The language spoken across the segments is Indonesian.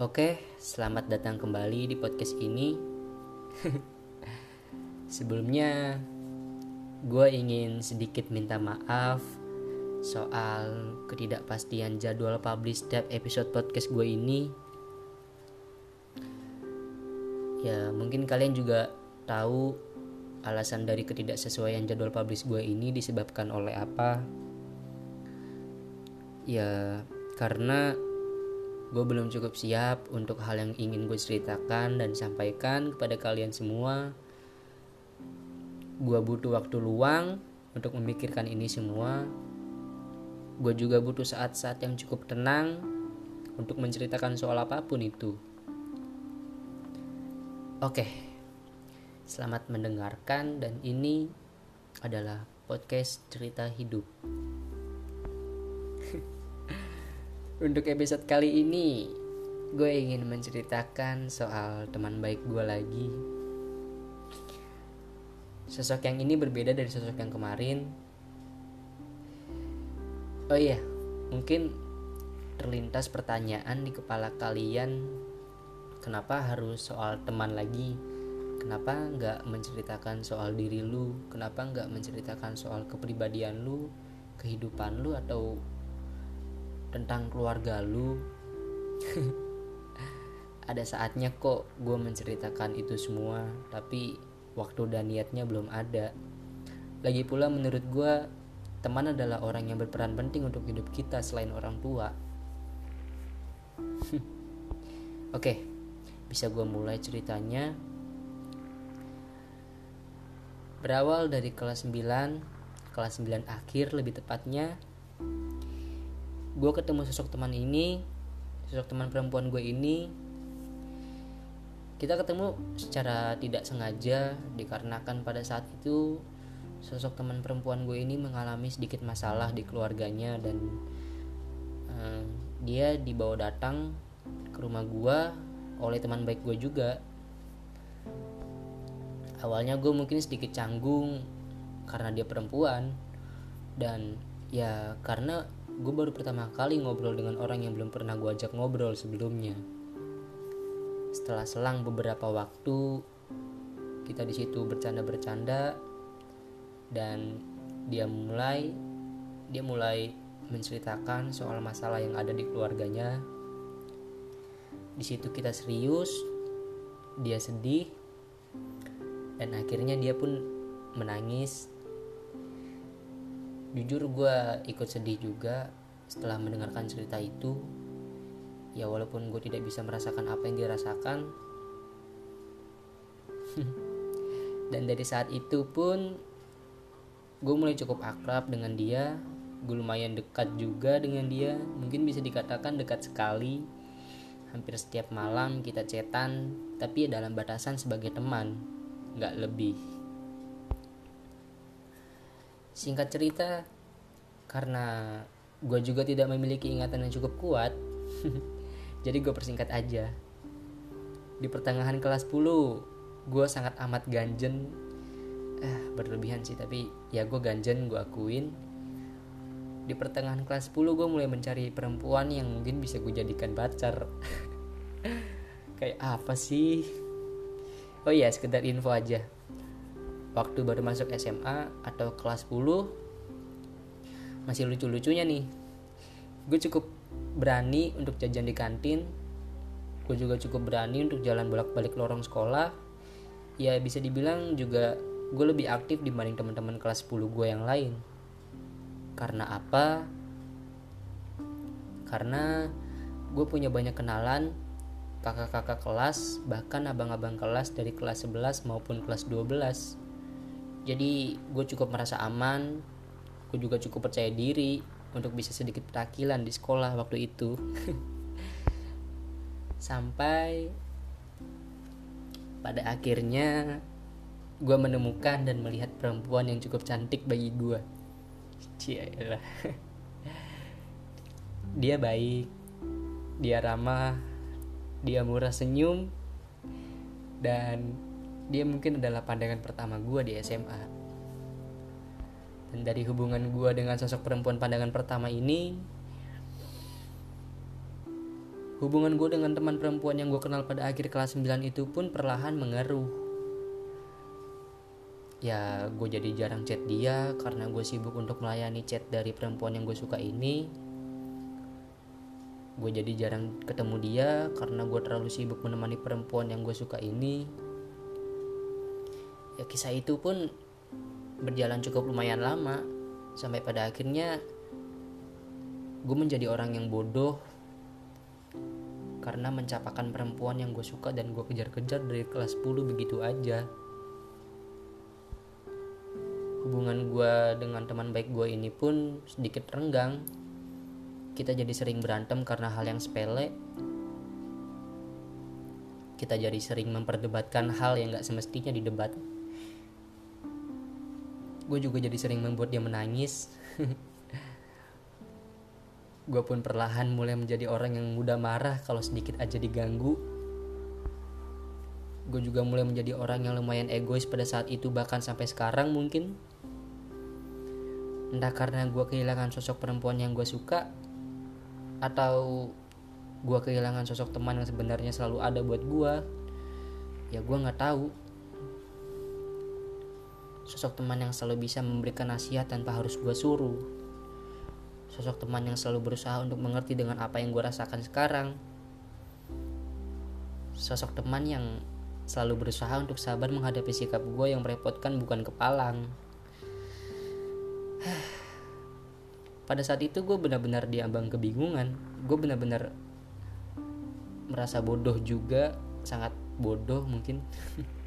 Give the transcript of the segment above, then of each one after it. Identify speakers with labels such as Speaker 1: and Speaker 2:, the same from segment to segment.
Speaker 1: Oke, selamat datang kembali di podcast ini. Sebelumnya, gue ingin sedikit minta maaf soal ketidakpastian jadwal publish setiap episode podcast gue ini. Ya, mungkin kalian juga tahu alasan dari ketidaksesuaian jadwal publish gue ini disebabkan oleh apa. Ya, karena gue belum cukup siap untuk hal yang ingin gue ceritakan dan sampaikan kepada kalian semua. Gue butuh waktu luang untuk memikirkan ini semua. Gue juga butuh saat-saat yang cukup tenang untuk menceritakan soal apa pun itu. Oke, selamat mendengarkan dan ini adalah podcast cerita hidup. Untuk episode kali ini, gue ingin menceritakan soal teman baik gue lagi. Sosok yang ini berbeda dari sosok yang kemarin. Oh iya, mungkin terlintas pertanyaan di kepala kalian, kenapa harus soal teman lagi? Kenapa nggak menceritakan soal diri lu? Kenapa nggak menceritakan soal kepribadian lu, kehidupan lu atau tentang keluarga lu. Ada saatnya kok gue menceritakan itu semua tapi waktu dan niatnya belum ada. Lagi pula menurut gue teman adalah orang yang berperan penting untuk hidup kita selain orang tua. Oke bisa gue mulai ceritanya. Berawal dari kelas 9 kelas 9 akhir lebih tepatnya gue ketemu sosok teman ini sosok teman perempuan gue ini. Kita ketemu secara tidak sengaja dikarenakan pada saat itu sosok teman perempuan gue ini mengalami sedikit masalah di keluarganya dan uh, dia dibawa datang ke rumah gue oleh teman baik gue juga. Awalnya gue mungkin sedikit canggung karena dia perempuan dan ya karena gue baru pertama kali ngobrol dengan orang yang belum pernah gue ajak ngobrol sebelumnya. Setelah selang beberapa waktu, kita di situ bercanda-bercanda dan dia mulai dia mulai menceritakan soal masalah yang ada di keluarganya. Di situ kita serius, dia sedih, dan akhirnya dia pun menangis jujur gue ikut sedih juga setelah mendengarkan cerita itu. Ya walaupun gue tidak bisa merasakan apa yang dia rasakan. Dan dari saat itu pun gue mulai cukup akrab dengan dia. Gue lumayan dekat juga dengan dia. Mungkin bisa dikatakan dekat sekali. Hampir setiap malam kita cetan tapi ya dalam batasan sebagai teman nggak lebih Singkat cerita, karena gue juga tidak memiliki ingatan yang cukup kuat, jadi gue persingkat aja. Di pertengahan kelas 10, gue sangat amat ganjen. Eh, berlebihan sih, tapi ya gue ganjen, gue akuin. Di pertengahan kelas 10, gue mulai mencari perempuan yang mungkin bisa gue jadikan pacar. Kayak apa sih? Oh iya, sekedar info aja waktu baru masuk SMA atau kelas 10 masih lucu-lucunya nih. Gue cukup berani untuk jajan di kantin. Gue juga cukup berani untuk jalan bolak-balik lorong sekolah. Ya bisa dibilang juga gue lebih aktif dibanding teman-teman kelas 10 gue yang lain. Karena apa? Karena gue punya banyak kenalan kakak-kakak kelas bahkan abang-abang kelas dari kelas 11 maupun kelas 12 jadi gue cukup merasa aman. Gue juga cukup percaya diri untuk bisa sedikit perakilan di sekolah waktu itu. Sampai pada akhirnya gue menemukan dan melihat perempuan yang cukup cantik bagi gue Cialah. dia baik dia ramah dia murah senyum dan dia mungkin adalah pandangan pertama gue di SMA dan dari hubungan gue dengan sosok perempuan pandangan pertama ini Hubungan gue dengan teman perempuan yang gue kenal pada akhir kelas 9 itu pun perlahan mengeruh. Ya, gue jadi jarang chat dia karena gue sibuk untuk melayani chat dari perempuan yang gue suka ini. Gue jadi jarang ketemu dia karena gue terlalu sibuk menemani perempuan yang gue suka ini. Ya, kisah itu pun berjalan cukup lumayan lama. Sampai pada akhirnya gue menjadi orang yang bodoh karena mencapakan perempuan yang gue suka dan gue kejar-kejar dari kelas 10 begitu aja. Hubungan gue dengan teman baik gue ini pun sedikit renggang. Kita jadi sering berantem karena hal yang sepele. Kita jadi sering memperdebatkan hal yang gak semestinya didebat gue juga jadi sering membuat dia menangis gue pun perlahan mulai menjadi orang yang mudah marah kalau sedikit aja diganggu. Gue juga mulai menjadi orang yang lumayan egois pada saat itu bahkan sampai sekarang mungkin. Entah karena gue kehilangan sosok perempuan yang gue suka atau gue kehilangan sosok teman yang sebenarnya selalu ada buat gue. Ya gue nggak tahu. Sosok teman yang selalu bisa memberikan nasihat tanpa harus gue suruh. Sosok teman yang selalu berusaha untuk mengerti dengan apa yang gue rasakan sekarang. Sosok teman yang selalu berusaha untuk sabar menghadapi sikap gue yang merepotkan bukan kepalang. Pada saat itu gue benar-benar diambang kebingungan. Gue benar-benar merasa bodoh juga sangat bodoh mungkin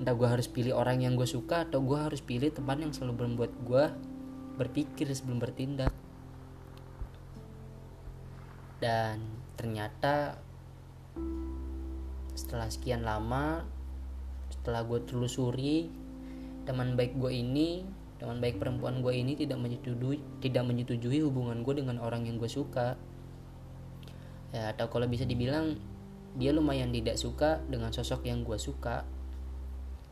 Speaker 1: entah gue harus pilih orang yang gue suka atau gue harus pilih teman yang selalu membuat gue berpikir sebelum bertindak. Dan ternyata setelah sekian lama setelah gue telusuri teman baik gue ini teman baik perempuan gue ini tidak menyetujui tidak menyetujui hubungan gue dengan orang yang gue suka. Ya atau kalau bisa dibilang dia lumayan tidak suka dengan sosok yang gue suka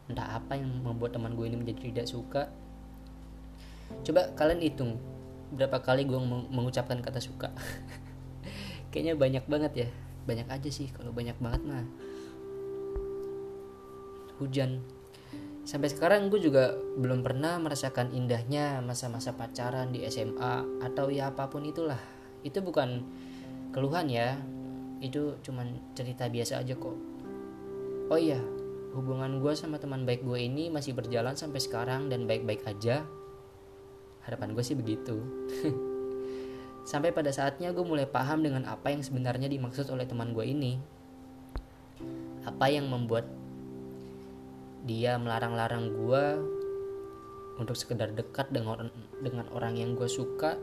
Speaker 1: entah apa yang membuat teman gue ini menjadi tidak suka. Coba kalian hitung berapa kali gue mengucapkan kata suka. Kayaknya banyak banget ya. Banyak aja sih kalau banyak banget mah. Hujan. Sampai sekarang gue juga belum pernah merasakan indahnya masa-masa pacaran di SMA atau ya apa pun itulah. Itu bukan keluhan ya. Itu cuman cerita biasa aja kok. Oh iya hubungan gue sama teman baik gue ini masih berjalan sampai sekarang dan baik-baik aja harapan gue sih begitu Sampai pada saatnya gue mulai paham dengan apa yang sebenarnya dimaksud oleh teman gue ini. Apa yang membuat dia melarang-larang gue untuk sekedar dekat dengan dengan orang yang gue suka.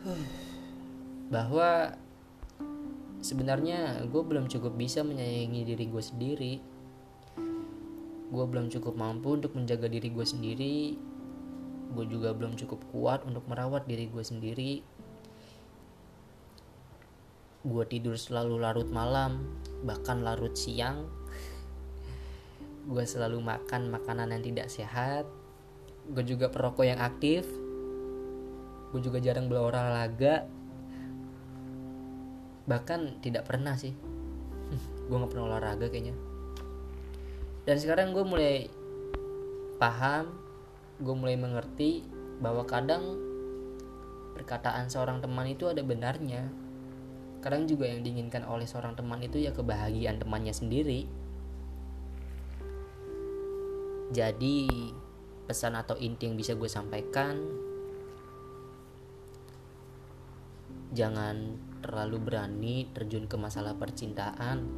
Speaker 1: Bahwa sebenarnya gue belum cukup bisa menyayangi diri gue sendiri. Gue belum cukup mampu untuk menjaga diri gue sendiri. Gue juga belum cukup kuat untuk merawat diri gue sendiri. Gue tidur selalu larut malam bahkan larut siang. Gue selalu makan makanan yang tidak sehat. Gue juga perokok yang aktif. Gue juga jarang berolahraga bahkan tidak pernah sih. Gue nggak pernah olahraga kayaknya. Dan sekarang gue mulai paham gue mulai mengerti bahwa kadang perkataan seorang teman itu ada benarnya. Kadang juga yang diinginkan oleh seorang teman itu ya kebahagiaan temannya sendiri. Jadi pesan atau inti yang bisa gue sampaikan jangan terlalu berani terjun ke masalah percintaan.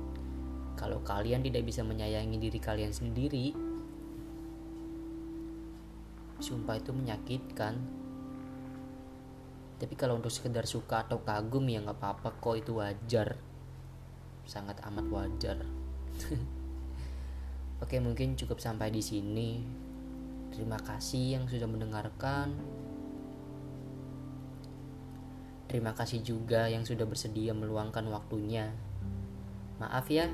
Speaker 1: Kalau kalian tidak bisa menyayangi diri kalian sendiri sumpah itu menyakitkan. Tapi kalau untuk sekedar suka atau kagum ya nggak apa-apa kok itu wajar. Sangat amat wajar. Oke mungkin cukup sampai di sini. Terima kasih yang sudah mendengarkan terima kasih juga yang sudah bersedia meluangkan waktunya maaf ya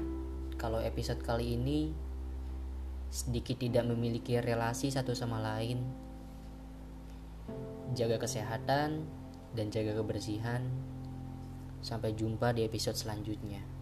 Speaker 1: kalau episode kali ini sedikit tidak memiliki relasi satu sama lain. Jaga kesehatan dan jaga kebersihan. Sampai jumpa di episode selanjutnya.